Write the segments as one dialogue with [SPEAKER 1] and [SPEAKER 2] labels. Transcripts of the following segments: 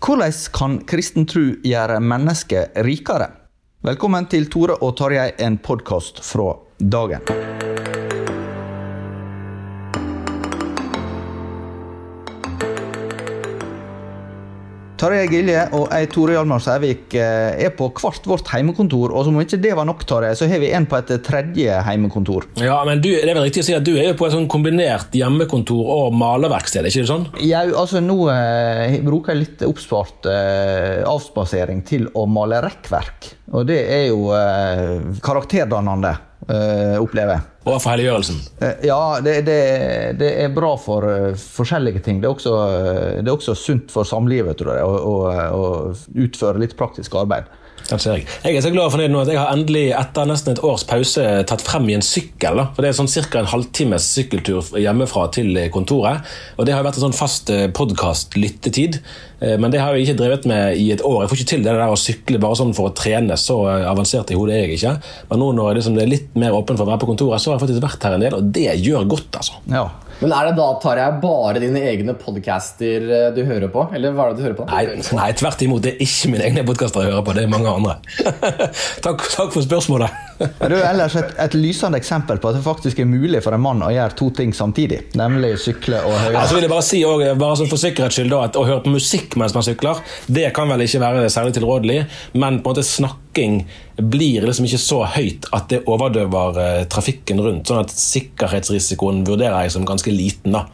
[SPEAKER 1] Hvordan kan kristen tro gjøre mennesket rikere? Velkommen til Tore og Tarjei, en podkast fra dagen. Tarjei Gilje og jeg, Tore Hjalmar Sævik, eh, er på hvert vårt heimekontor. Og som om ikke det var nok, Tarjei, så har vi en på et tredje heimekontor.
[SPEAKER 2] Ja, men du, Det er vel riktig å si at du er jo på et sånn kombinert hjemmekontor og malerverksted? ikke det sånn?
[SPEAKER 1] Ja, altså Nå eh, bruker jeg litt oppspart eh, avspasering til å male rekkverk. Og det er jo eh, karakterdannende, eh, opplever jeg.
[SPEAKER 2] Og for helliggjørelsen?
[SPEAKER 1] Eh, Ja, det, det, det er bra for eh, forskjellige ting. Det er også, eh, det er også sunt for samlivet, tror jeg, å, å, å utføre litt praktisk arbeid.
[SPEAKER 2] Den ser jeg. jeg er så glad og fornøyd nå at jeg har endelig etter nesten et års pause tatt frem i en sykkel. da. For Det er sånn ca. en halvtimes sykkeltur hjemmefra til kontoret. Og Det har vært en sånn fast podkast-lyttetid. Eh, Men det har jeg ikke drevet med i et år. Jeg får ikke til det der å sykle bare sånn for å trene. Så avansert i hodet er jeg ikke. Men nå når liksom det er litt mer åpen for å være på kontoret, så har jeg faktisk vært her en del, og det gjør godt. altså.
[SPEAKER 1] Ja.
[SPEAKER 3] Men er det da tar jeg bare dine egne podcaster eh, du hører på? Eller hva er det du hører på?
[SPEAKER 2] Nei, nei, tvert imot. Det er ikke mine egne podcaster jeg hører på. Det er mange andre. takk, takk for spørsmålet.
[SPEAKER 1] Du, Det er ellers et, et lysende eksempel på at det faktisk er mulig for en mann å gjøre to ting samtidig. Nemlig sykle og høre.
[SPEAKER 2] Ja, så vil jeg bare si også, bare sånn for sikkerhets skyld da, at Å høre på musikk mens man sykler, det kan vel ikke være særlig tilrådelig, men på en måte snakking blir liksom ikke så høyt at det overdøver eh, trafikken rundt. Sånn at sikkerhetsrisikoen vurderer jeg som ganske liten da,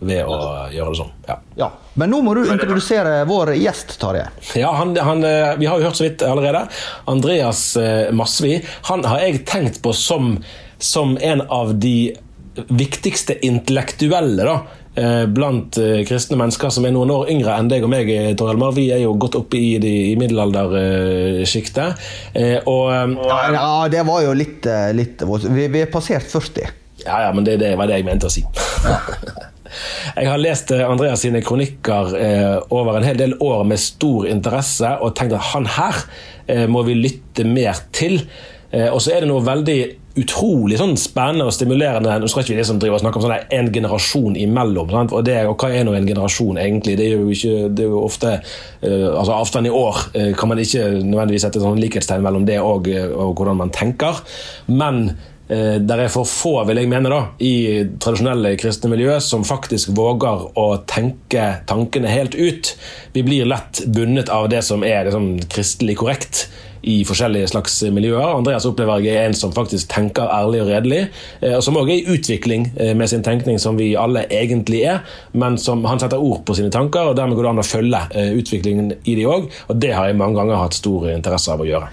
[SPEAKER 2] ved å gjøre det sånn. Ja.
[SPEAKER 1] Ja. Men nå må du introdusere vår gjest, Tarjei.
[SPEAKER 2] Ja, han, han, eh, Vi har jo hørt så vidt allerede. Andreas eh, Masvi han har jeg tenkt på som, som en av de viktigste intellektuelle da, blant eh, kristne mennesker som er noen år yngre enn deg og meg. eh, Tor. Vi er jo godt oppe i, de, i middelaldersjiktet. Eh, og eh,
[SPEAKER 1] Ja, det var jo litt, eh, litt vi, vi er passert 40.
[SPEAKER 2] Ja, ja, men det, det var det jeg mente å si. Jeg har lest eh, Andreas sine kronikker eh, over en hel del år med stor interesse og tenkt at han her eh, må vi lytte mer til. Eh, og så er det noe veldig utrolig sånn spennende og stimulerende Nå skal ikke vi liksom drive og snakke om sånn en generasjon imellom. Sant? Og, det, og hva er nå en generasjon, egentlig? Det er jo, ikke, det er jo ofte uh, altså Avstand i år uh, kan man ikke nødvendigvis sette sånn likhetstegn mellom det og, og hvordan man tenker. Men der er for få, vil jeg mene, da, i tradisjonelle kristne miljø som faktisk våger å tenke tankene helt ut. Vi blir lett bundet av det som er liksom, kristelig korrekt i forskjellige slags miljøer. Andreas opplever jeg er en som faktisk tenker ærlig og redelig, eh, og som også er i utvikling eh, med sin tenkning, som vi alle egentlig er, men som han setter ord på sine tanker, og dermed går det an å følge eh, utviklingen i de òg, og det har jeg mange ganger hatt stor interesse av å gjøre.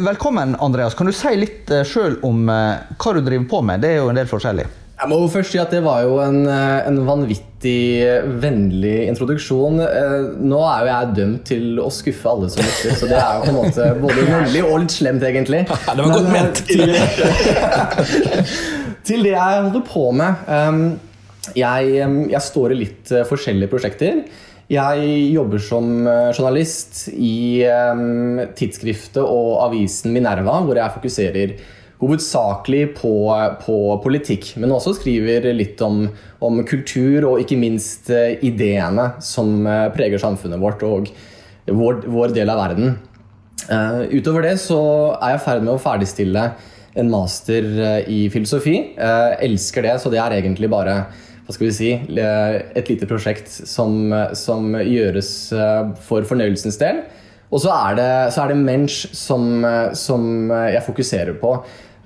[SPEAKER 1] Velkommen, Andreas. Kan du si litt sjøl om hva du driver på med? Det er jo en del forskjellig.
[SPEAKER 3] Jeg må jo først si at det var jo en, eh, en vanvittig vennlig introduksjon. Eh, Nå er jo jeg dømt til å skuffe alle som lytter, så det er jo på en måte både vennlig og litt slemt, egentlig.
[SPEAKER 2] det var godt
[SPEAKER 3] Men, eh,
[SPEAKER 2] ment.
[SPEAKER 3] Til, det jeg holder på med. ehm, jeg, jeg står i litt forskjellige prosjekter. Jeg jobber som journalist i tidsskriftet og avisen Minerva, hvor jeg fokuserer hovedsakelig på, på, politikk, men også skriver litt om, om, kultur og ikke minst ideene som preger samfunnet vårt og vår, vår del av verden. Uh, utover det så er jeg i ferd med å ferdigstille en master i filosofi. Uh, elsker det, så det er egentlig bare hva skal vi si, et lite prosjekt som, som gjøres for fornøyelsens del. Og så er det, det Mensch som, som, jeg fokuserer på.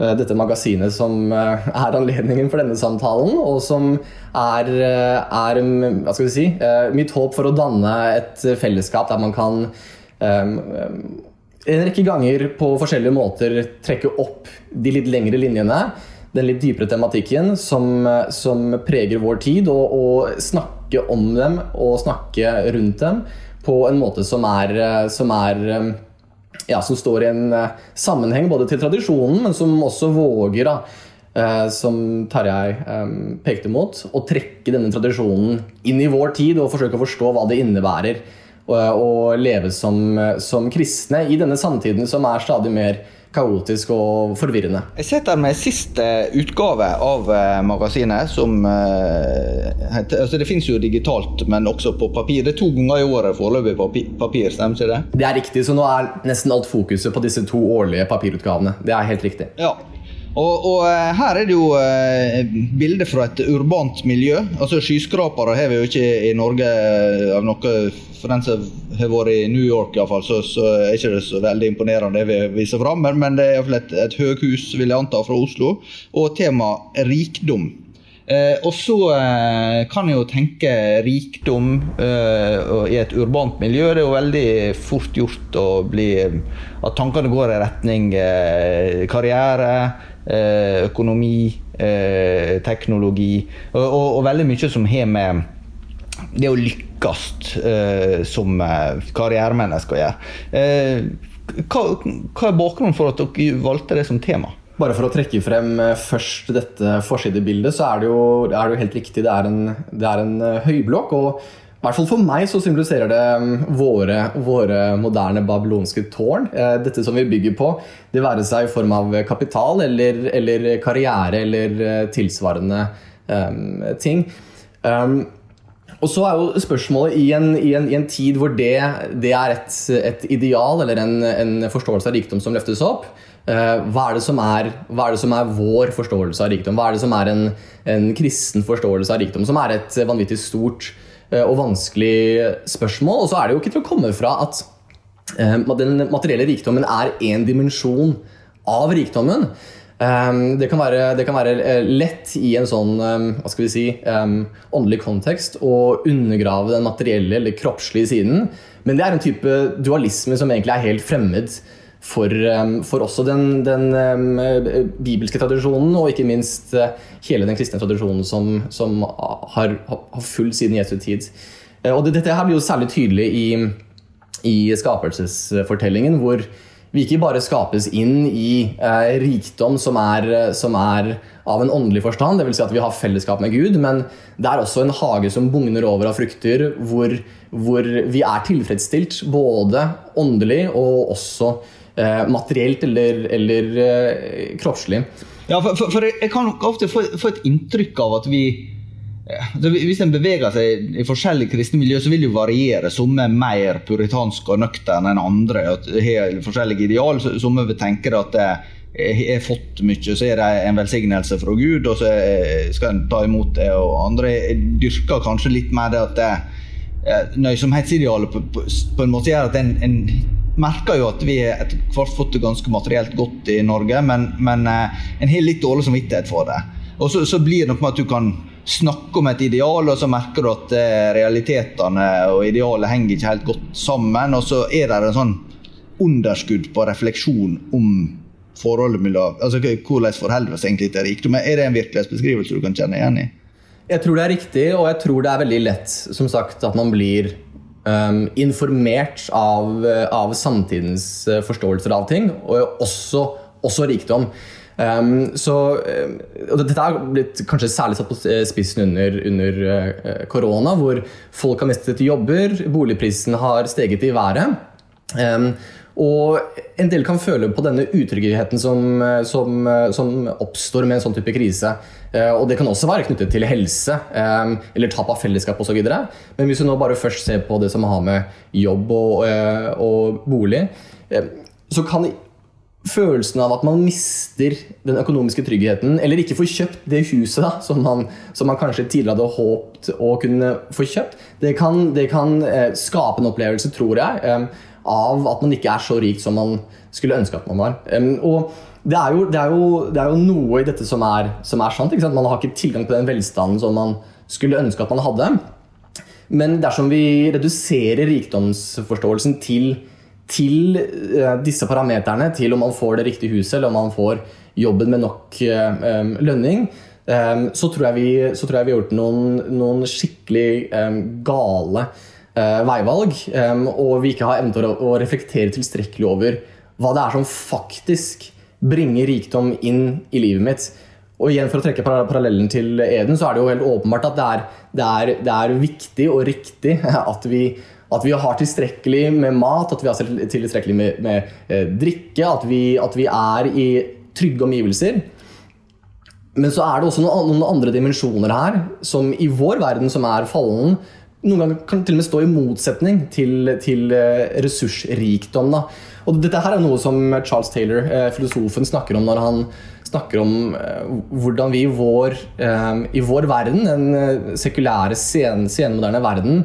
[SPEAKER 3] Dette magasinet som er anledningen for denne samtalen, og som er, er hva skal vi si, mitt håp for å danne et fellesskap der man kan en rekke ganger på forskjellige måter trekke opp de litt lengre linjene, den litt dypere tematikken som, som preger vår tid, og, og, snakke om dem og snakke rundt dem på en måte som er, som er ja, som står i en eh, sammenheng både til tradisjonen, men som også våger, da, eh, som Tarjei eh, pekte mot, å trekke denne tradisjonen inn i vår tid og forsøke å forstå hva det innebærer å leve som, som, kristne i denne samtiden som er stadig mer kaotisk og forvirrende.
[SPEAKER 1] Jeg sitter med siste utgave av eh, magasinet, som uh, heter altså Det fins jo digitalt, men også på papir. Det er to ganger i året foreløpig på papir, stemmer ikke det?
[SPEAKER 3] Det er riktig, så nå er nesten alt fokuset på disse to årlige papirutgavene. Det er helt riktig.
[SPEAKER 1] Ja, og, og, eh, her er det jo eh, bilder fra et urbant miljø. Altså Skyskrapere har vi jo ikke i Norge eh, av noe For den som har vært i New York, i fall, så, så er ikke det så veldig imponerende det vi viser fram. Men, men det er iallfall et, et høghus, vil jeg anta, fra Oslo. Og tema rikdom. Eh, og så eh, kan jeg jo tenke rikdom eh, i et urbant miljø. Det er jo veldig fort gjort å bli At tankene går i retning karriere økonomi, eh, teknologi og, og, og, veldig mye som har med det å lykkes eh, som karrieremenneske å gjøre. Hva, hva, er bakgrunnen for at dere valgte det som tema?
[SPEAKER 3] Bare for å trekke frem først dette forsidebildet, så er det jo, er det jo helt riktig. Det er en, det er en høyblokk. og i hvert fall for meg så symboliserer det um, våre, våre, moderne babylonske tårn. Eh, dette som vi bygger på, det være seg i form av kapital eller, eller karriere eller eh, tilsvarende um, ting. Um, og så er jo spørsmålet i en, i en, i en tid hvor det, det er et, et, ideal eller en, en, forståelse av rikdom som løftes opp, hva, er er, hva, er det som er, vår forståelse av rikdom? Hva er det som er en, kristen forståelse av rikdom? Som er et vanvittig stort og vanskelig spørsmål. Og så er det jo ikke til å komme fra at eh, den materielle rikdommen er én dimensjon av rikdommen. Um, det, kan være, det, kan være, eh, lett i en sånn hva skal vi si, åndelig kontekst å undergrave den materielle eller kroppslige siden. Men det er en type dualisme som egentlig er helt fremmed for, for også den, den bibelske tradisjonen, og ikke minst uh, hele den kristne tradisjonen som, som har, har fulgt siden Jesu tid. Eh, og det, Dette her blir jo særlig tydelig i, i skapelsesfortellingen, hvor vi ikke bare skapes inn i eh, rikdom som er, som er, av en åndelig forstand, dvs. Si at vi har fellesskap med Gud, men det er også en hage som bugner over av frukter, hvor, hvor vi er tilfredsstilt både åndelig og også eh, materielt eller, eller eh, kroppslig.
[SPEAKER 1] Ja, for, for, for, jeg kan ofte få, få, et inntrykk av at vi altså Hvis en beveger seg i forskjellige kristne miljø, så vil det jo variere. Somme er mer puritanske og nøkterne enn andre. har forskjellige ideal. Somme vil tenke at jeg har fått mye, så er det en velsignelse fra Gud, og så skal en ta imot det. Og andre dyrker kanskje litt mer det at nøysomhetsidealet på, på, på, en måte gjør at en, en merker jo at vi har fått det ganske materielt godt i Norge, men, men eh, en har litt dårlig samvittighet for det. Og så, så, blir det noe med at du kan snakke om et ideal, og så merker du at eh, realitetene og idealet henger ikke helt godt sammen. Og så er det en sånn underskudd på refleksjon om forholdet mellom altså Hvordan forholder vi oss egentlig til rikdom? Er det en virkelighetsbeskrivelse du kan kjenne igjen i?
[SPEAKER 3] Jeg tror det er riktig, og jeg tror det er veldig lett som sagt, at man blir um, informert av, av, samtidens uh, forståelser av ting, og også, også rikdom. Um, så, og Dette er blitt kanskje særlig satt på spissen under, under korona, hvor folk har mistet jobber, boligprisen har steget i været. Um, og en del kan føle på denne utryggheten som, som, som, oppstår med en sånn type krise. Uh, og det kan også være knyttet til helse eller tap av fellesskap osv. Men hvis vi nå bare først ser på det som har med jobb og, og bolig, så kan følelsen av at man mister den økonomiske tryggheten, eller ikke får kjøpt det huset da, som, man, som man kanskje tidligere hadde håpet å kunne få kjøpt, det kan, det kan eh, skape en opplevelse, tror jeg, eh, av at man ikke er så rik som man skulle ønske at man var. Og det er, jo, det, er jo, det er, jo, noe i dette som er, som er sant. Man har ikke tilgang på den velstanden som man skulle ønske at man hadde. Men dersom vi reduserer rikdomsforståelsen til til eh, disse parameterne, til om man får det riktige huset, eller om man får jobben med nok um, lønning, um, så, tror vi, så, tror jeg vi, har gjort noen, noen skikkelig um, gale veivalg. og vi ikke har evnet å, å, reflektere tilstrekkelig over hva det er som faktisk bringer rikdom inn i livet mitt. Og igjen For å trekke parallellen til Eden, så er det jo helt åpenbart at det er, det er, det er viktig og riktig at vi at vi har tilstrekkelig med mat, at vi har tilstrekkelig med, med eh, drikke, at vi, at vi, er i trygge omgivelser. Men så er det også noen andre dimensjoner her, som i vår verden, som er fallen, noen ganger kan til og med stå i motsetning til, til eh, ressursrikdom. Da. Og dette her er noe som Charles Taylor, eh, filosofen, snakker om når han snakker om eh, hvordan vi i vår, i vår verden, den sekulære, sen, senmoderne verden,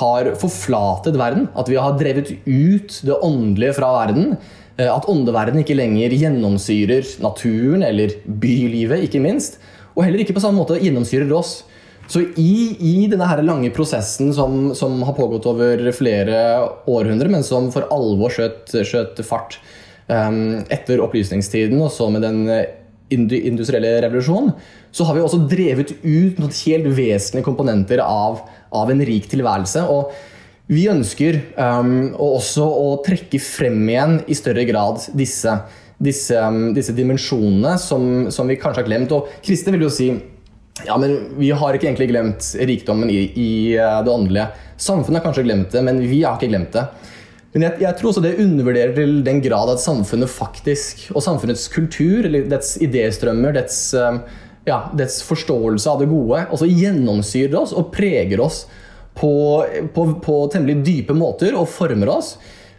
[SPEAKER 3] har forflatet verden. At vi har drevet ut det åndelige fra verden. At åndeverden ikke lenger gjennomsyrer naturen eller bylivet, ikke minst. Og heller ikke på samme måte gjennomsyrer oss. Så i, i denne her lange prosessen som, som, har pågått over flere århundrer, men som for alvor skjøt, skjøt fart um, etter opplysningstiden, og så med den industrielle revolusjonen, så har vi også drevet ut noen helt vesentlige komponenter av, av en rik tilværelse. og vi ønsker um, også å trekke frem igjen i større grad disse, disse, um, disse dimensjonene som, som, vi kanskje har glemt. Og Kristin vil jo si ja, men vi har ikke egentlig glemt rikdommen i, i uh, det åndelige. Samfunnet har kanskje glemt det, men vi har ikke glemt det. Men jeg, jeg, tror også det undervurderer til den grad at samfunnet faktisk, og samfunnets kultur, eller dets idéstrømmer, dets, um, ja, dets forståelse av det gode, også gjennomsyrer oss og preger oss på, på, på temmelig dype måter og former oss.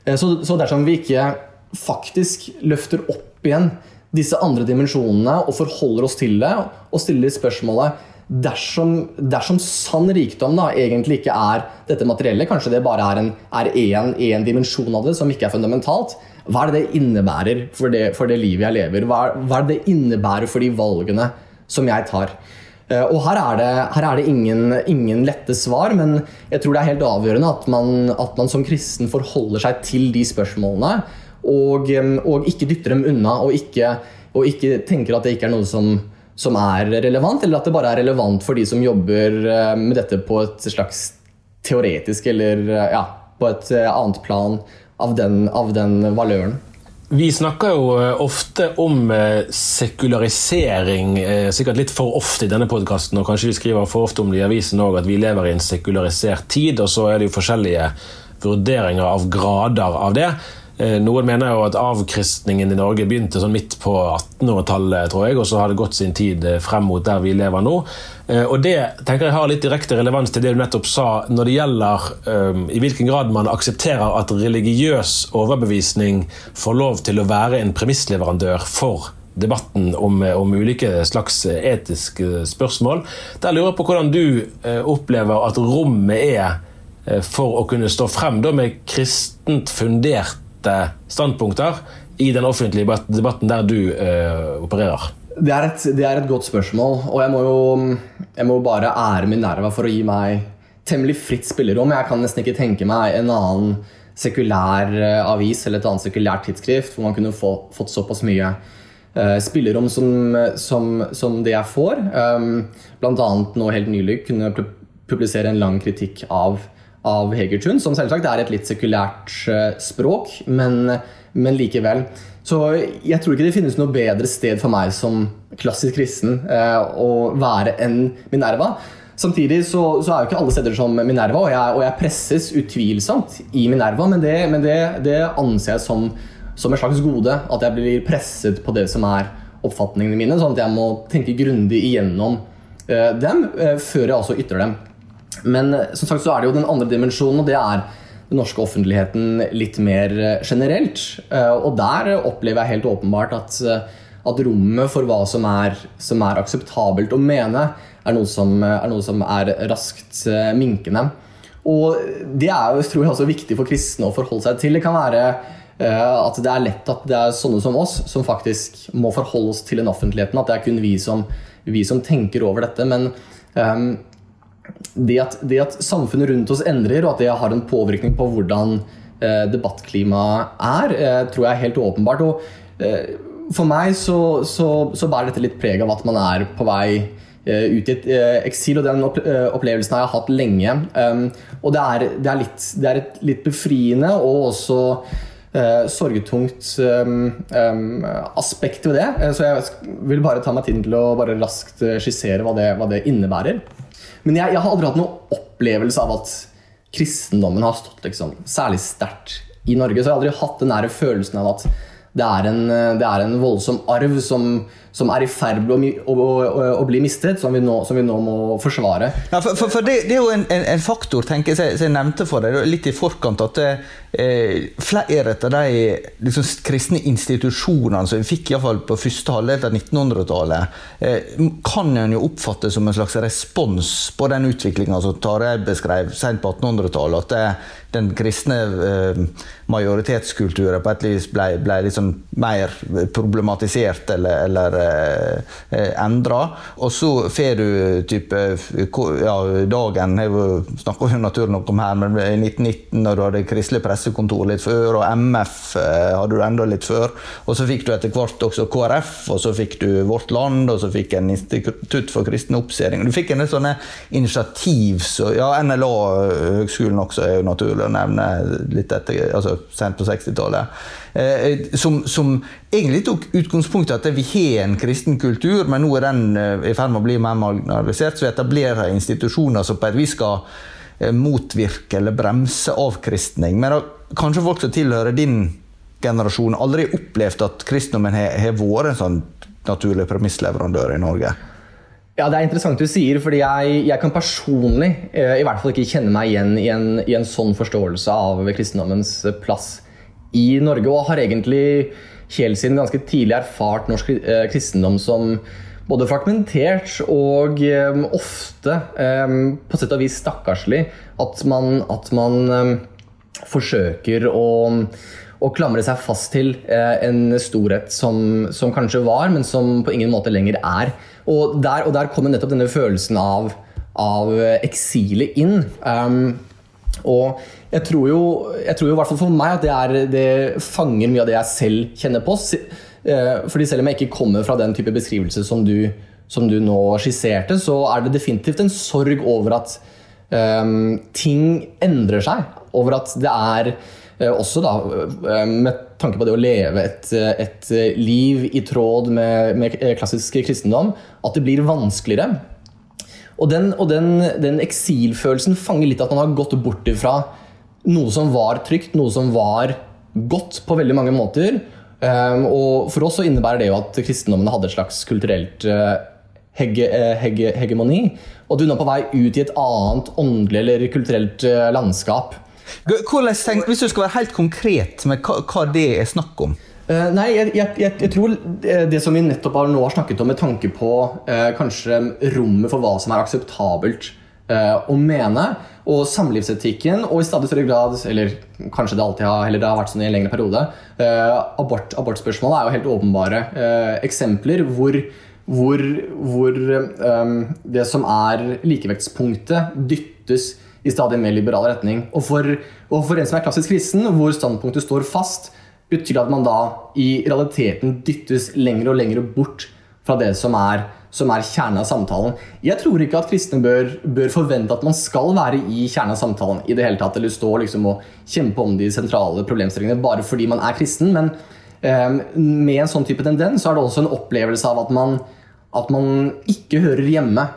[SPEAKER 3] Eh, så, så dersom vi ikke faktisk løfter opp igjen disse andre dimensjonene og forholder oss til det og stiller spørsmålet dersom, dersom sann rikdom da egentlig ikke er dette materielle, kanskje det bare er en dimensjon av det som ikke er fundamentalt, hva er det det innebærer for det, for det livet jeg lever? Hva, hva, er det det innebærer for de valgene som jeg tar? Eh, og Her er det, her er det ingen, ingen, lette svar, men jeg tror det er helt avgjørende at man, at man som kristen forholder seg til de spørsmålene, og, og ikke dytter dem unna, og ikke, og ikke tenker at det ikke er noe som som er relevant, eller at det bare er relevant for de som jobber eh, med dette på et slags teoretisk eller eh, ja, på et eh, annet plan av den, av den valøren.
[SPEAKER 2] Vi snakker jo ofte om sekularisering, sikkert litt for ofte i denne podkasten, og kanskje vi skriver for ofte om det i avisen òg, at vi lever i en sekularisert tid, og så er det jo forskjellige vurderinger av grader av det. Eh, noen mener jo at avkristningen i Norge begynte sånn midt på 1800-tallet, tror jeg, og så har det gått sin tid eh, frem mot der vi lever nå. Eh, og Det tenker jeg har litt direkte relevans til det du nettopp sa, når det gjelder um, i hvilken grad man aksepterer at religiøs overbevisning får lov til å være en premissleverandør for debatten om, om, ulike slags etiske spørsmål. Der lurer jeg på hvordan du opplever at rommet er for å kunne stå frem da, med kristent fundert standpunkter i den offentlige debatten der du uh, opererer?
[SPEAKER 3] Det er, et, det er, et, godt spørsmål, og jeg må jo jeg må bare ære min nerva for å gi meg temmelig fritt spillerom. Jeg kan nesten ikke tenke meg en annen sekulær eh, avis eller et annet sekulært tidsskrift hvor man kunne få, fått såpass mye uh, spillerom som, som, som, det jeg får. Um, blant annet nå helt nylig kunne publisere en lang kritikk av av Hegertun, som selvsagt er et litt sekulært språk, men, men likevel. Så jeg tror ikke det finnes noe bedre sted for meg som klassisk kristen eh, å være enn Minerva. Samtidig så, så, er jo ikke alle steder som Minerva, og jeg, og jeg presses utvilsomt i Minerva, men det, men det, det anser jeg som, som et slags gode. At jeg blir presset på det som er oppfatningene mine, sånn at jeg må tenke grundig igjennom eh, dem eh, før jeg også ytrer dem. Men eh, som sagt så er det jo den andre dimensjonen, og det er den norske offentligheten litt mer eh, generelt. Eh, og der opplever jeg helt åpenbart at, at rommet for hva som er, som er, akseptabelt å mene, er noe som er, noe som er raskt minkende. Og det er jo tror jeg, også viktig for kristne å forholde seg til. Det kan være at det er lett at det er sånne som oss som faktisk må forholde oss til den offentligheten. At det er kun vi som, vi som tenker over dette. Men um, det at, det at, samfunnet rundt oss endrer, og at det har en påvirkning på hvordan eh, debattklimaet er, eh, tror jeg er helt åpenbart. Og eh, for meg så, så, så, bærer dette litt preg av at man er på vei eh, ut i et eh, eksil, og den eh, opplevelsen har jeg hatt lenge. Um, og det er, det, er litt, det er, et litt befriende og også sorgetungt um, um, aspekt ved det. så jeg vil bare ta meg tiden til å bare raskt skissere hva det, hva det innebærer. Men jeg, jeg, har aldri hatt noen opplevelse av at kristendommen har stått liksom, særlig sterkt i Norge. Så jeg har aldri hatt den nære følelsen av at det er en, det er en voldsom arv som, som, er i ferd med å, å, å, å, bli mistet, som vi nå, som vi nå må forsvare.
[SPEAKER 1] Ja, for, for, for det, det, er jo en, en, faktor tenker jeg, som jeg nevnte for deg litt i forkant, at eh, flere av de liksom, kristne institusjonene som vi fikk i fall på første halvdel av 1900-tallet, eh, kan en jo oppfatte som en slags respons på den utviklinga som Tarjei beskrev sent på 1800-tallet. At det, den kristne eh, majoritetskulturen på et vis ble, ble liksom mer problematisert eller, eller eh, eh endra. Og så får du type ja, Dagen snakker vi naturlig om her, men i 1919, når du hadde Kristelig Pressekontor litt før, og MF eh, hadde du enda litt før, og så fikk du etter hvert også KrF, og så fikk du Vårt Land, og så fikk en Institutt for kristen oppsering. Du fikk en del sånne initiativ, så ja, NLA-høgskolen også er jo naturlig å nevne litt etter, altså sent på 60-tallet. Eh, som, som, egentlig tok utgangspunkt i at vi har en kristen kultur, men nå er den eh, i ferd med å bli mer marginalisert. Så vi etablerer institusjoner som på vis skal eh, motvirke eller bremse avkristning. Men da, kanskje folk som tilhører din generasjon, aldri opplevd at kristendommen har vært en sånn naturlig premissleverandør i Norge?
[SPEAKER 3] Ja, Det er interessant du sier, fordi jeg, jeg kan personlig eh, i hvert fall ikke kjenne meg igjen i en, i en, sånn forståelse av kristendommens plass i Norge. Og har egentlig Kjell siden ganske tidlig erfart norsk eh, kristendom som både fragmentert og um, ofte på sett og vis stakkarslig. At man, at man forsøker å å klamre seg fast til en storhet som, som kanskje var, men som på ingen måte lenger er. Og der, der kommer nettopp denne følelsen av, av eksilet inn. Um, og jeg tror, jo, jeg tror jo hvert fall for meg at det, er, det fanger mye av det jeg selv kjenner på. Eh, fordi selv om jeg ikke kommer fra den type beskrivelse som du, som du nå skisserte, så er det definitivt en sorg over at um, ting endrer seg. Over at det er Eh, også da, eh, med tanke på det å leve et, et liv i tråd med, med, klassisk kristendom, at det blir vanskeligere. Og den, og den, den eksilfølelsen fanger litt at man har gått bort ifra noe som var trygt, noe som var godt på veldig mange måter. Um, og for oss så innebærer det jo at kristendommen hadde et slags kulturelt uh, hege, hege, hegemoni. Og at du nå er på vei ut i et annet åndelig eller kulturelt uh, landskap.
[SPEAKER 1] Hvordan, hvis du skal være helt konkret med hva, hva det er snakk om?
[SPEAKER 3] Uh, nei, jeg, jeg, jeg, tror det som vi nettopp har nå har snakket om med tanke på uh, kanskje rommet for hva som er akseptabelt uh, å mene, og samlivsetikken, og i stadig større grad, eller kanskje det alltid har, eller det har vært sånn i en lengre periode, abort, abortspørsmålet er jo helt åpenbare eksempler hvor, hvor, hvor um, det som er likevektspunktet, dyttes i stadig mer liberal retning. Og for, og for en som er klassisk kristen, hvor standpunktet står fast, betyr at man da i realiteten dyttes lenger og lenger bort fra det som er som er kjernen av samtalen. Jeg tror ikke at kristne bør, bør, forvente at man skal være i kjernen av samtalen i det hele tatt, eller stå liksom og kjempe om de sentrale problemstillingene bare fordi man er kristen. Men eh, med en sånn type tendens så er det også en opplevelse av at man, at man ikke hører hjemme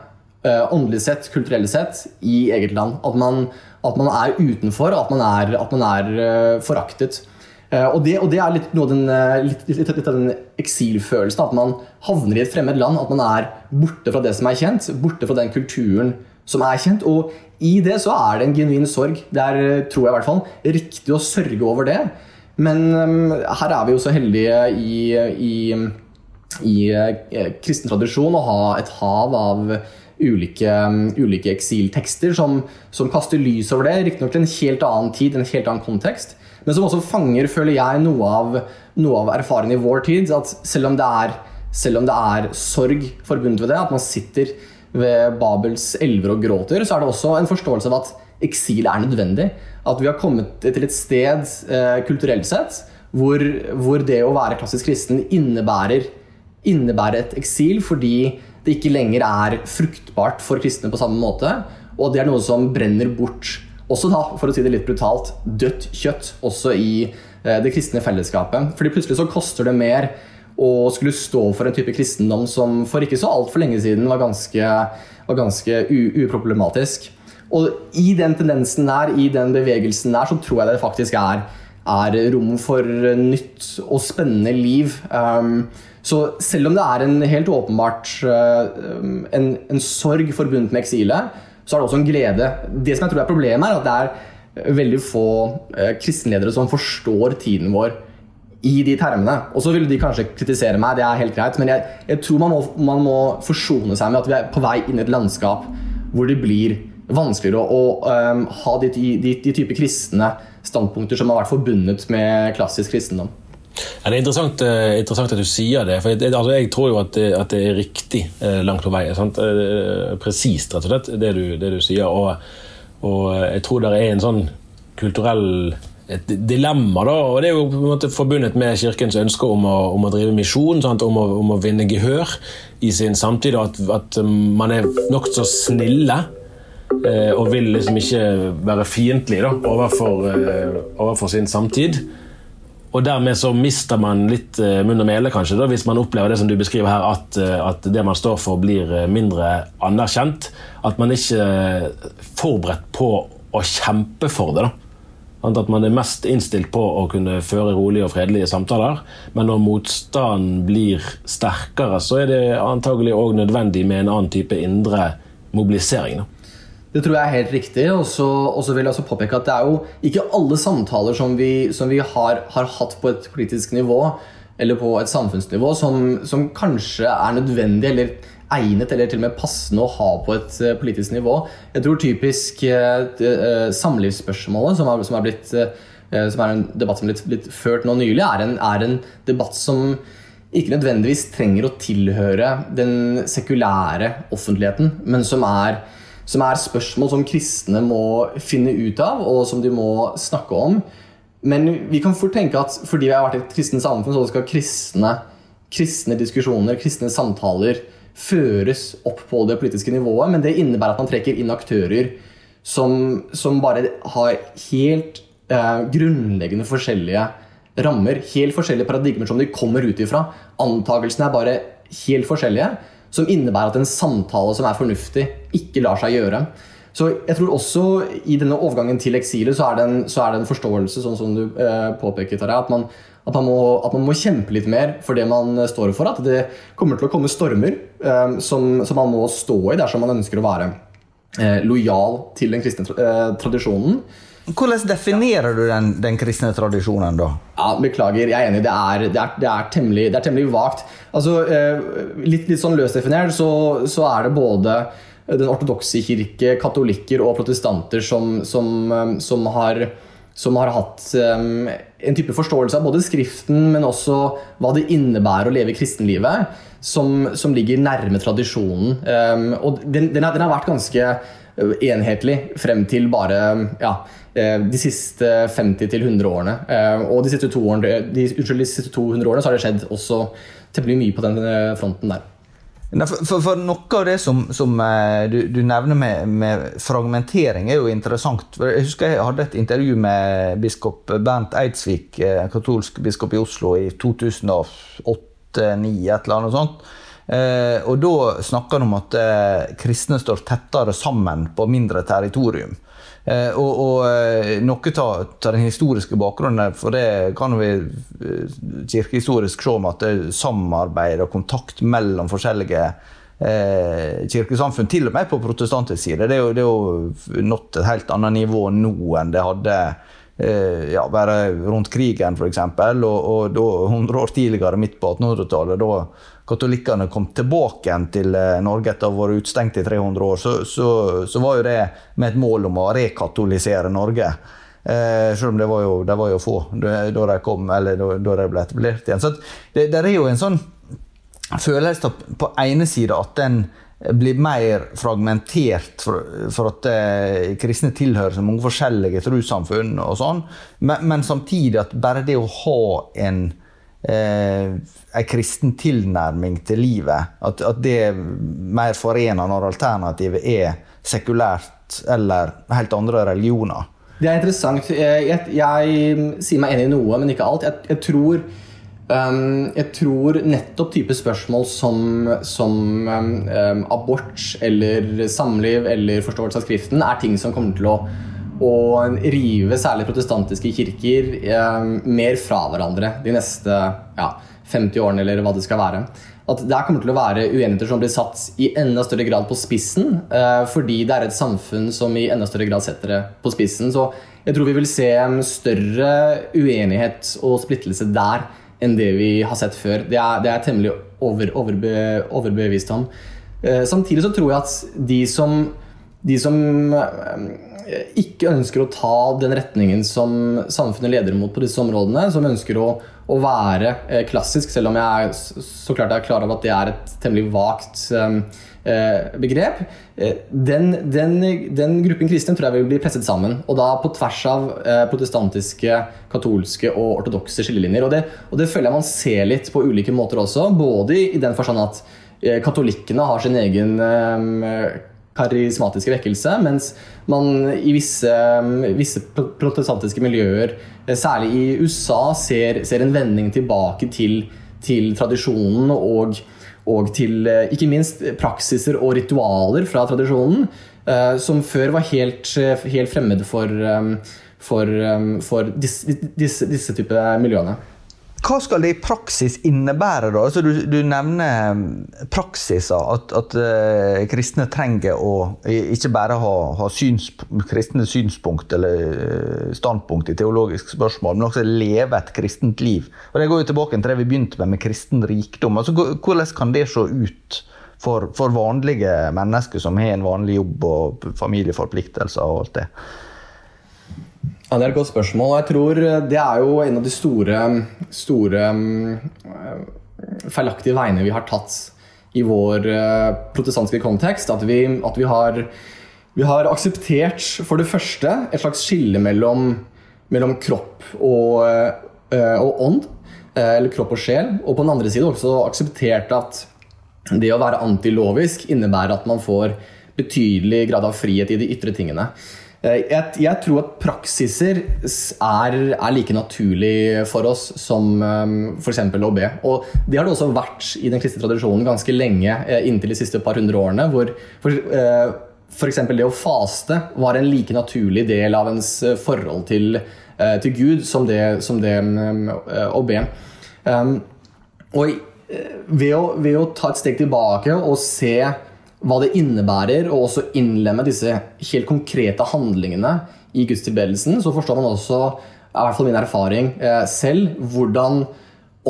[SPEAKER 3] eh, åndelig sett, kulturelt sett, i eget land. At man, at man er utenfor, at man er, at man er eh, foraktet. Uh, og, det, og, det, er litt, den, uh, litt, litt, litt, av den eksilfølelsen. At man havner i et fremmed land. At man er borte fra det som er kjent. Borte fra den kulturen som er kjent. Og i det så er det en genuin sorg. Det er, tror jeg i hvert fall, riktig å sørge over det. Men um, her er vi jo så heldige i, i, i kristen tradisjon å ha et hav av ulike, ulike eksiltekster som, som, kaster lys over det. Riktignok til en helt annen tid, en helt annen kontekst. Men som også fanger, føler jeg, noe av, noe av erfaringen i vår tid. At selv om, er, selv om det er sorg forbundet ved det, at man sitter ved Babels elver og gråter, så er det også en forståelse av at eksil er nødvendig. At vi har kommet til et sted eh, kulturelt sett hvor, hvor, det å være klassisk kristen innebærer, innebærer et eksil fordi det ikke lenger er fruktbart for kristne på samme måte. Og det er noe som brenner bort også da, for å si det litt brutalt, dødt kjøtt også i eh, det kristne fellesskapet. Fordi plutselig så koster det mer å skulle stå for en type kristendom som for ikke så altfor lenge siden var ganske, var ganske uproblematisk. Og i den tendensen der, i den bevegelsen der, så tror jeg det faktisk er, er rom for nytt og spennende liv. Um, så selv om det er en helt åpenbart uh, en, en, sorg forbundet med eksilet, så er det også en glede. Det som jeg tror er problemet, er at det er veldig få eh, kristenledere som forstår tiden vår i de termene. Og så vil de kanskje kritisere meg, det er helt greit, men jeg, jeg tror man må, man må, forsone seg med at vi er på vei inn i et landskap hvor det blir vanskeligere å, å um, ha de, de, de type kristne standpunkter som har vært forbundet med klassisk kristendom.
[SPEAKER 2] Ja, det er interessant, eh, interessant, at du sier det. for Jeg, altså, Jeg tror jo at det, at det er riktig eh, langt på vei. Eh, presist, rett og slett, det du, det du sier. Og, og, jeg tror det er en sånn kulturell et dilemma. da, og Det er jo på en måte forbundet med Kirkens ønske om å, om å drive misjon, om om, å, vinne gehør i sin samtid. og At, at man er nokså snille. Og vil liksom ikke være fiendtlig overfor, overfor sin samtid. Og dermed så mister man litt uh, munn og mele, kanskje, da, hvis man opplever det som du beskriver her, at, uh, at det man står for, blir uh, mindre anerkjent. At man ikke er forberedt på å kjempe for det. da. At man er mest innstilt på å kunne føre rolige og fredelige samtaler. Men når motstanden blir sterkere, så er det antagelig òg nødvendig med en annen type indre mobilisering. da.
[SPEAKER 3] Det tror jeg er helt riktig. Og så vil jeg også påpeke at det er jo ikke alle samtaler som vi, som vi har, har, hatt på et politisk nivå eller på et samfunnsnivå som, som, kanskje er nødvendig eller egnet eller til og med passende å ha på et uh, politisk nivå. Jeg tror typisk uh, uh, samlivsspørsmålet, som er, som, er blitt, som er, en debatt som er blitt, blitt ført nå nylig, er en, er en debatt som ikke nødvendigvis trenger å tilhøre den sekulære offentligheten, men som er som er spørsmål som kristne må finne ut av, og som de må snakke om. Men vi kan fort tenke at fordi vi har vært et kristent samfunn, så skal kristne, kristne diskusjoner, kristne samtaler føres opp på det politiske nivået. Men det innebærer at man trekker inn aktører som, som bare har helt eh, grunnleggende forskjellige rammer. Helt forskjellige paradigmer som de kommer ut ifra. Antakelsene er bare helt forskjellige som innebærer at en samtale som er fornuftig, ikke lar seg gjøre. Så jeg tror også i denne overgangen til eksilet så er det en, er det en forståelse, sånn som du eh, påpeker, Tarjei, at, man, at, man må, at man må kjempe litt mer for det man står for. At det kommer til å komme stormer eh, som, som, man må stå i dersom man ønsker å være eh, lojal til den kristne eh, tradisjonen.
[SPEAKER 1] Hvordan definerer du den, den, kristne tradisjonen, da?
[SPEAKER 3] Ja, Beklager, jeg er enig. Det er, det er, det er temmelig, temmelig, vagt. Altså, eh, litt, litt, sånn løst definert så, så, er det både den ortodokse kirke, katolikker og protestanter som, som, eh, som, har, som har hatt um, en type forståelse av både Skriften, men også hva det innebærer å leve kristenlivet, som, som ligger nærme tradisjonen. Um, og den, den, har, den har vært ganske enhetlig frem til bare ja, Eh, de siste 50-100 årene. Eh, og de siste, årene, de, unnskyld, de siste 200 årene så har det skjedd også temmelig mye på den fronten der.
[SPEAKER 1] For, for, for, Noe av det som, som eh, du, du, nevner med, med, fragmentering, er jo interessant. Jeg husker jeg hadde et intervju med biskop Bernt Eidsvik, eh, katolsk biskop i Oslo, i 2008-2009, et eller annet sånt. Eh, og da snakka han om at kristne står tettere sammen på mindre territorium. Eh, og, og eh, noe av den historiske bakgrunnen, for det kan vi eh, kirkehistorisk se om at det er samarbeid og kontakt mellom forskjellige eh, kirkesamfunn, til og med på protestantisk side. Det er jo, det er jo nådd et helt annet nivå nå enn det hadde eh, ja, bare rundt krigen, f.eks. Og, og da, 100 år tidligere, midt på 1800-tallet, da katolikkene kom tilbake til eh, Norge etter å ha vært utestengt i 300 år, så, så, så, var jo det med et mål om å rekatolisere Norge. Eh, selv om det var jo, var jo få da de kom, eller da, da de ble etablert igjen. Så det, det er jo en sånn følelse på ene sida at den blir mer fragmentert for, for at eh, kristne tilhører så mange forskjellige trossamfunn og sånn, men, men, samtidig at bare det å ha en en kristen tilnærming til livet. At, at det er mer forener når alternativet er sekulært eller helt andre religioner.
[SPEAKER 3] Det er interessant. Jeg, jeg, jeg sier meg enig i noe, men ikke alt. Jeg, jeg tror, um, tror nettopp type spørsmål som, som um, abort eller samliv eller forståelse av Skriften er ting som kommer til å å rive særlig protestantiske kirker eh, mer fra hverandre de neste ja, 50 årene, eller hva det skal være. At der kommer til å være uenigheter som blir satt i enda større grad på spissen, eh, fordi det er et samfunn som i enda større grad setter det på spissen. Så jeg tror vi vil se større uenighet og splittelse der enn det vi har sett før. Det er, det er temmelig over, overbe, overbevist om. Eh, samtidig så tror jeg at de som, de som ikke ønsker å ta den retningen som samfunnet leder mot på disse områdene, som ønsker å, å være eh, klassisk, selv om jeg er, så klart er klar over at det er et temmelig vagt eh, begrep. Eh, den, den, den, gruppen kristne tror jeg vil bli presset sammen. Og da på tvers av eh, protestantiske, katolske og ortodokse skillelinjer. Og det, og det, føler jeg man ser litt på ulike måter også. Både i, den forstand at eh, katolikkene har sin egen karismatiske vekkelse, mens man i visse, visse protestantiske miljøer, eh, særlig i USA, ser, ser en vending tilbake til, til tradisjonen og, og, til eh, ikke minst praksiser og ritualer fra tradisjonen, eh, som før var helt, helt fremmede for, for, for disse, disse, disse type miljøene.
[SPEAKER 1] Hva skal det i praksis innebære? da? Altså, du, du, nevner um, praksiser. At, at uh, kristne trenger å ikke bare ha, ha syns, kristne synspunkt eller uh, standpunkt i teologiske spørsmål, men også leve et kristent liv. Og Det går jo tilbake til det vi begynte med, med kristen rikdom. Altså, hvordan kan det se ut for, for vanlige mennesker som har en vanlig jobb og familieforpliktelser og alt det?
[SPEAKER 3] Ja, Det er et godt spørsmål. og jeg tror eh, Det er jo en av de store, store eh, feilaktige veiene vi har tatt i vår eh, protestantiske kontekst. At vi, at vi, har, vi har, akseptert for det første et slags skille mellom, mellom kropp og, og, ånd. Eller kropp og sjel. Og på den andre side også akseptert at det å være antilovisk innebærer at man får betydelig grad av frihet i de ytre tingene. Eh, jeg, jeg, tror at praksiser er, er, like naturlig for oss som um, f.eks. å be. Og det har det også vært i den kristne tradisjonen ganske lenge, eh, inntil de siste par hundre årene. hvor for, uh, det å faste var en like naturlig del av ens forhold til, til Gud som det, som det um, å be. Um, og ved å, ved å ta et steg tilbake og se hva det innebærer å også innlemme disse helt konkrete handlingene i gudstilbedelsen, så forstår man også, i hvert fall min erfaring eh, selv, hvordan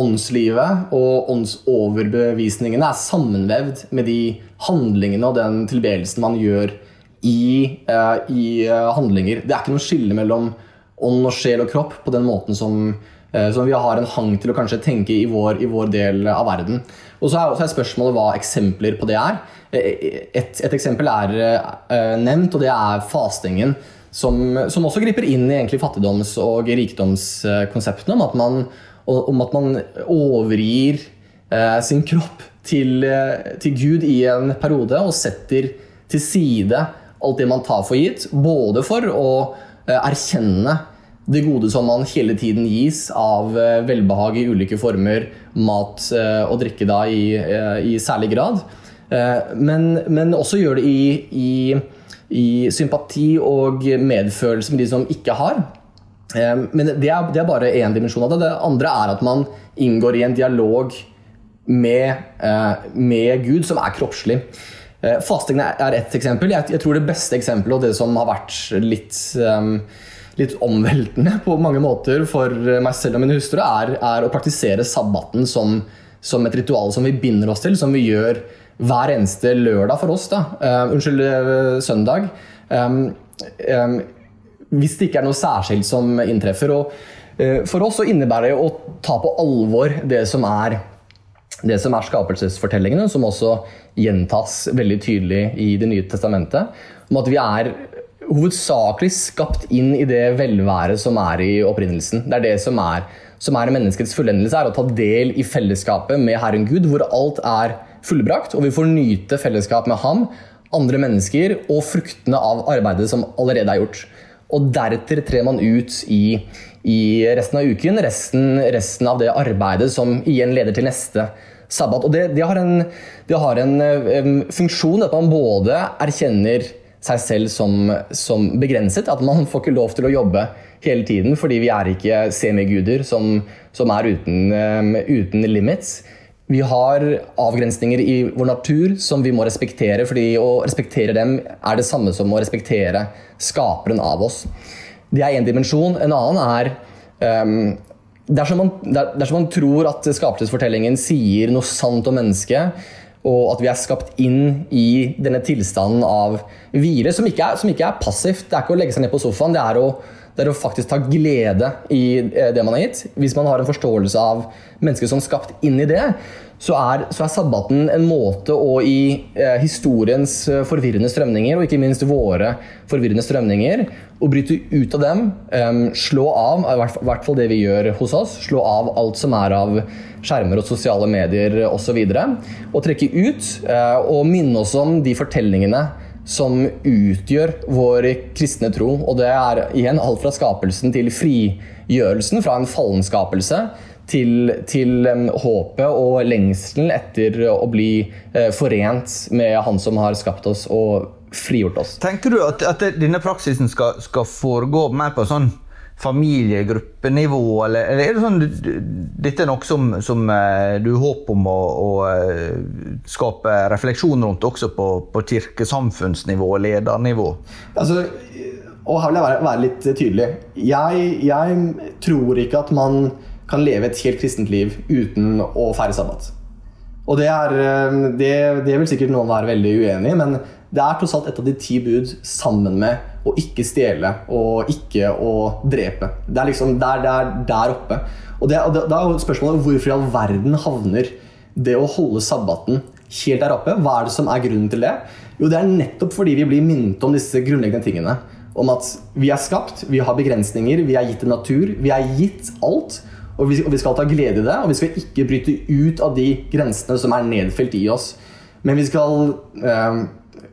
[SPEAKER 3] åndslivet og åndsoverbevisningene er sammenvevd med de handlingene og den tilbedelsen man gjør i, eh, i eh, handlinger. Det er ikke noe skille mellom ånd og sjel og kropp på den måten som, som vi har en hang til å kanskje tenke i vår, i vår del av verden. Og så er, så spørsmålet hva eksempler på det er. Et, et eksempel er uh, nevnt, og det er fastingen. Som, som også griper inn i egentlig fattigdoms- og rikdomskonseptene om at man, om at man overgir eh, sin kropp til, eh, til Gud i en periode og setter til side alt det man tar for gitt, både for å eh, erkjenne det gode som man hele tiden gis av eh, velbehag i ulike former, mat eh, og drikke da i, eh, i særlig grad, men, men også gjør det i, i, i sympati og medfølelse med de som ikke har. Men det er, det er bare én dimensjon av det. Det andre er at man inngår i en dialog med, med Gud, som er kroppslig. Fasting er ett eksempel. Jeg, jeg tror det beste eksempelet, og det som har vært litt, litt omveltende på mange måter for meg selv og min hustru, er, er å praktisere sabbaten som, som et ritual som vi binder oss til, som vi gjør hver eneste lørdag for oss. da. uh, unnskyld, eh, søndag. Um, um, hvis det ikke er noe særskilt som inntreffer. Og uh, for oss så innebærer det å ta på alvor det som er det som er skapelsesfortellingene, som også gjentas veldig tydelig i Det nye testamentet, om at vi er hovedsakelig skapt inn i det velværet som er i opprinnelsen. Det er det som er, som er menneskets fullendelse, er å ta del i fellesskapet med Herren Gud, hvor alt er fullbrakt, og vi får nyte fellesskap med ham, andre mennesker og fruktene av arbeidet som allerede er gjort. Og deretter trer man ut i, i resten av uken, resten, resten av det arbeidet som igjen leder til neste sabbat. Og det, det har en, det har en um, funksjon at man både erkjenner seg selv som, som begrenset, at man får ikke lov til å jobbe hele tiden fordi vi er ikke semiguder som, som er uten, um, uten limits. Vi har avgrensninger i vår natur som vi må respektere, fordi å respektere dem er det samme som å respektere skaperen av oss. Det er én dimensjon. En annen er um, dersom, man, der, dersom man tror at skapelsesfortellingen sier noe sant om mennesket, og at vi er skapt inn i denne tilstanden av hvile, som ikke er, som ikke er passivt. Det er ikke å legge seg ned på sofaen. det er å det er å faktisk ta glede i eh, det man har gitt. Hvis man har en forståelse av mennesket som skapt inn i det, så er, så er sabbaten en måte å i eh, historiens eh, forvirrende strømninger, og ikke minst våre forvirrende strømninger, å bryte ut av dem, eh, slå av, i hvert, fall det vi gjør hos oss, slå av alt som er av skjermer og sosiale medier osv., og, og trekke ut eh, og minne oss om de fortellingene som utgjør vår kristne tro. Og det er igjen alt fra skapelsen til frigjørelsen fra en fallen skapelse. Til, til håpet og lengselen etter å bli uh, forent med Han som har skapt oss og frigjort oss.
[SPEAKER 1] Tenker du at, at denne praksisen skal, skal foregå mer på sånn familiegruppenivå, eller, eller er det sånn dette er noe som, som eh, du håper om å, å eh, skape refleksjon rundt også på, på kirkesamfunnsnivå og ledernivå?
[SPEAKER 3] Altså, og her vil jeg være, være litt tydelig. Jeg, jeg tror ikke at man kan leve et helt kristent liv uten å feire sabbat. Og det, er, eh, det, det vil sikkert noen være veldig uenig i, men det er tross alt et av de ti bud sammen med å ikke stjele og ikke å drepe. Det er liksom der, der, der oppe. Og, det, og Da er spørsmålet hvorfor i all verden havner det å holde sabbaten helt der oppe? Hva er det som er grunnen til det? Jo, det er nettopp fordi vi blir minnet om disse grunnleggende tingene. Om at vi er skapt, vi har begrensninger, vi er gitt en natur, vi er gitt alt. Og vi, og vi skal ta glede i det, og vi skal ikke bryte ut av de grensene som er nedfelt i oss. Men vi skal eh,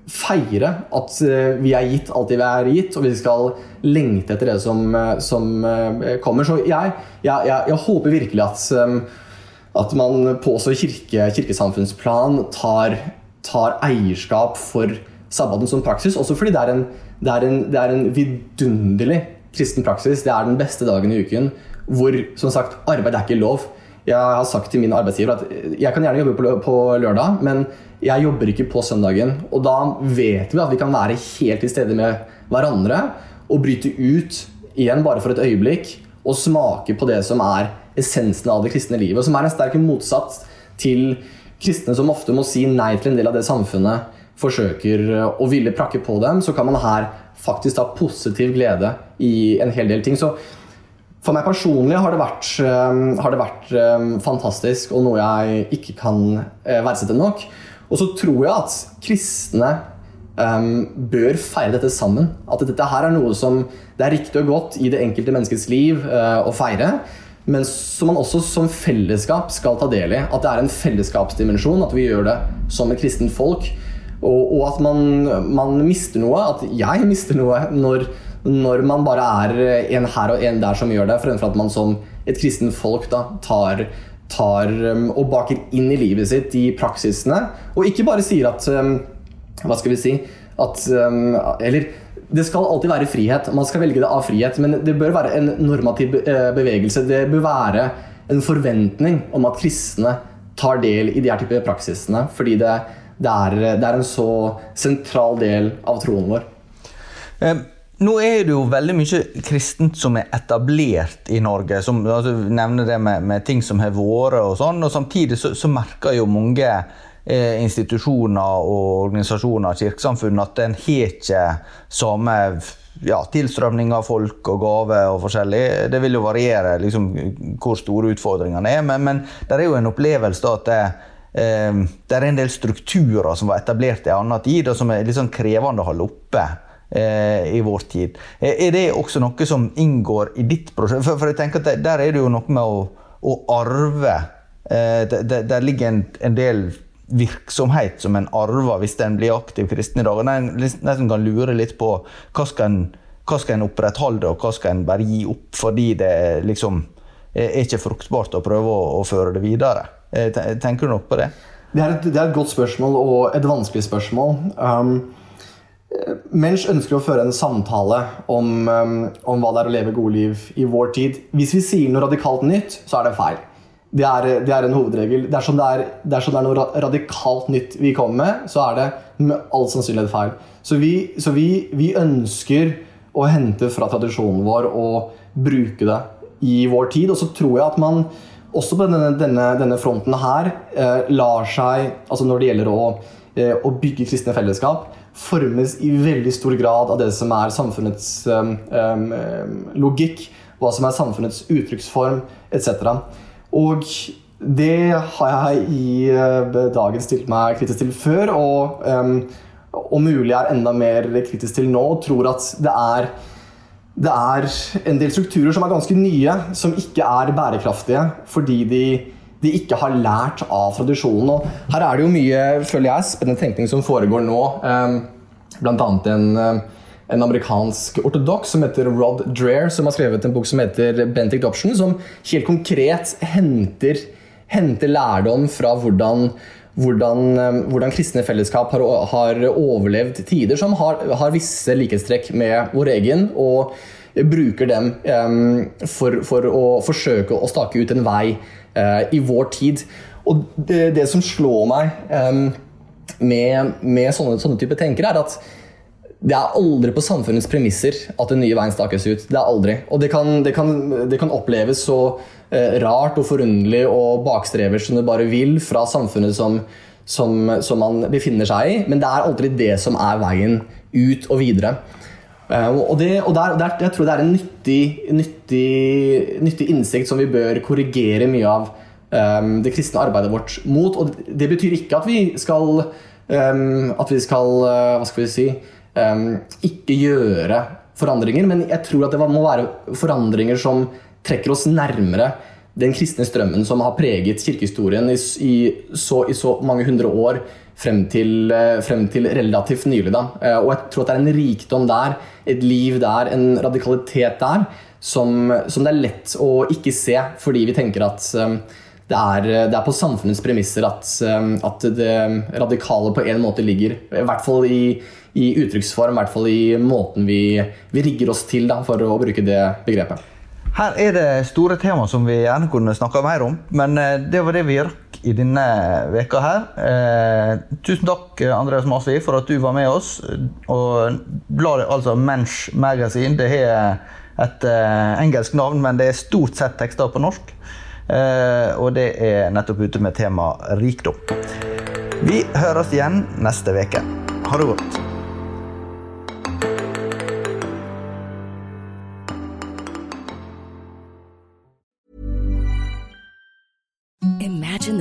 [SPEAKER 3] feire at eh, vi er gitt alt det vi er gitt, og vi skal lengte etter det som, eh, som eh, kommer. Så jeg, jeg, jeg, håper virkelig at, at man på også kirke, kirkesamfunnsplan tar, tar, eierskap for sabbaten som praksis, også fordi det er en, det er en, det er en vidunderlig kristen praksis. Det er den beste dagen i uken hvor som sagt, arbeid er ikke lov. Jeg har sagt til min arbeidsgiver at jeg kan gjerne jobbe på lørdag, men jeg jobber ikke på søndagen. Og da vet vi at vi kan være helt til stede med hverandre og bryte ut igjen bare for et øyeblikk og smake på det som er essensen av det kristne livet. Som er en sterk motsats til kristne som ofte må si nei til en del av det samfunnet forsøker å ville prakke på dem. Så kan man her faktisk ha positiv glede i en hel del ting. Så for meg personlig har det vært, har det vært fantastisk og noe jeg ikke kan eh, verdsette nok. Og så tror jeg at kristne um, bør feire dette sammen. At dette her er noe som det er riktig og godt i det enkelte menneskets liv uh, å feire. men som man også som fellesskap skal ta del i. At det er en fellesskapsdimensjon, at vi gjør det som et kristent folk. Og, og at man, man, mister noe, at jeg mister noe, når, når, man bare er en her og en der som gjør det, fremfor at man som et kristent folk da, tar, tar um, og baker inn i livet sitt de praksisene, og ikke bare sier at um, Hva skal vi si? At um, Eller det skal alltid være frihet. Man skal velge det av frihet, men det bør være en normativ eh, bevegelse. Det bør være en forventning om at kristne tar del i de her type praksisene. Fordi det, det, er, det er, en så sentral del av troen vår.
[SPEAKER 1] Eh, nå er det jo veldig mye kristent som er etablert i Norge. som altså, nevner det med, med, ting som har vært, og sånn, og samtidig så, så merker jo mange Eh, institusjoner og organisasjoner, og kirkesamfunn, at en har ikke samme ja, tilstrømning av folk og gaver og forskjellig. Det vil jo variere liksom, hvor store utfordringene er, men, men det er jo en opplevelse at det, eh, det, er en del strukturer som var etablert i annen tid, og som er litt sånn krevende å holde oppe. Eh, i vår tid. Eh, er det også noe som inngår i ditt prosjekt? For, for jeg tenker at Der er det jo noe med å, å arve. Eh, det, der ligger en, en del virksomhet som en arver hvis en blir aktiv kristen i dag. og En nesten kan lure litt på hva skal en, hva skal en opprettholde, og hva skal en bare gi opp fordi det liksom er ikke fruktbart å prøve å, å føre det videre. Tenker du nok på det?
[SPEAKER 3] Det er, et, det er et godt spørsmål og et vanskelig spørsmål. Um, Mensch ønsker å føre en samtale om, um, om hva det er å leve gode liv i vår tid. Hvis vi sier noe radikalt nytt, så er det feil. Det er, det er, en hovedregel. Dersom det er, dersom det er noe radikalt nytt vi kommer med, så er det med all sannsynlighet feil. Så, vi, så vi, vi, ønsker å hente fra tradisjonen vår og bruke det i vår tid. Og så tror jeg at man også på denne, denne, denne fronten her eh, lar seg, altså når det gjelder å, eh, å, bygge kristne fellesskap, formes i veldig stor grad av det som er samfunnets um, um, logikk, hva som er samfunnets uttrykksform etc. Og det har jeg i uh, dagen stilt meg kritisk til før, og um, om mulig er enda mer kritisk til nå. Tror at det er, det er en del strukturer som er ganske nye, som ikke er bærekraftige fordi de, de ikke har lært av tradisjonen. Og her er det jo mye føler jeg, spennende tenkning som foregår nå. Bl.a. blant annet en en amerikansk ortodoks som heter Rod Dreher, som har skrevet en bok som heter Bentic Doption som helt konkret henter, henter lærdom fra hvordan, hvordan, eh, hvordan kristne fellesskap har, har, overlevd tider som har, har visse likhetstrekk med vår egen, og bruker dem um, for, for, å forsøke å stake ut en vei i vår tid. Og det, det som slår meg um, med, med sånne, sånne type tenkere, er at det er aldri på samfunnets premisser at den nye veien stakes ut. Det er aldri. Og det kan, det kan, det kan oppleves så eh, rart og forunderlig og bakstreversk som det bare vil fra samfunnet som, som, som, man befinner seg i, men det er aldri det som er veien ut og videre. Eh, og, det, og der, der, jeg tror det er en nyttig, nyttig, nyttig innsikt som vi bør korrigere mye av um, det kristne arbeidet vårt mot. Og det betyr ikke at vi skal, um, at vi skal uh, Hva skal vi si? um, ikke gjøre forandringer, men jeg tror at det må være forandringer som trekker oss nærmere den kristne strømmen som har preget kirkehistorien i, i, så, i så, mange hundre år frem til, eh, frem til relativt nylig. Da. Eh, og jeg tror at det er en rikdom der, et liv der, en radikalitet der, som, som det er lett å ikke se, fordi vi tenker at um, det er, det er, på samfunnets premisser at, at, det radikale på en måte ligger. I hvert fall i, i uttrykksform, i hvert fall i måten vi, vi rigger oss til, da, for å bruke det begrepet.
[SPEAKER 1] Her er det store tema som vi gjerne kunne snakka mer om, men eh, det var det vi rakk i denne veka her. Eh, tusen takk, Andreas Masvi, for at du var med oss. Og bladet, altså Mensch Magazine, det har et eh, engelsk navn, men det er stort sett tekster på norsk. Eh, og det er nettopp ute med tema rikdom. Vi høres igjen neste uke. Ha det godt.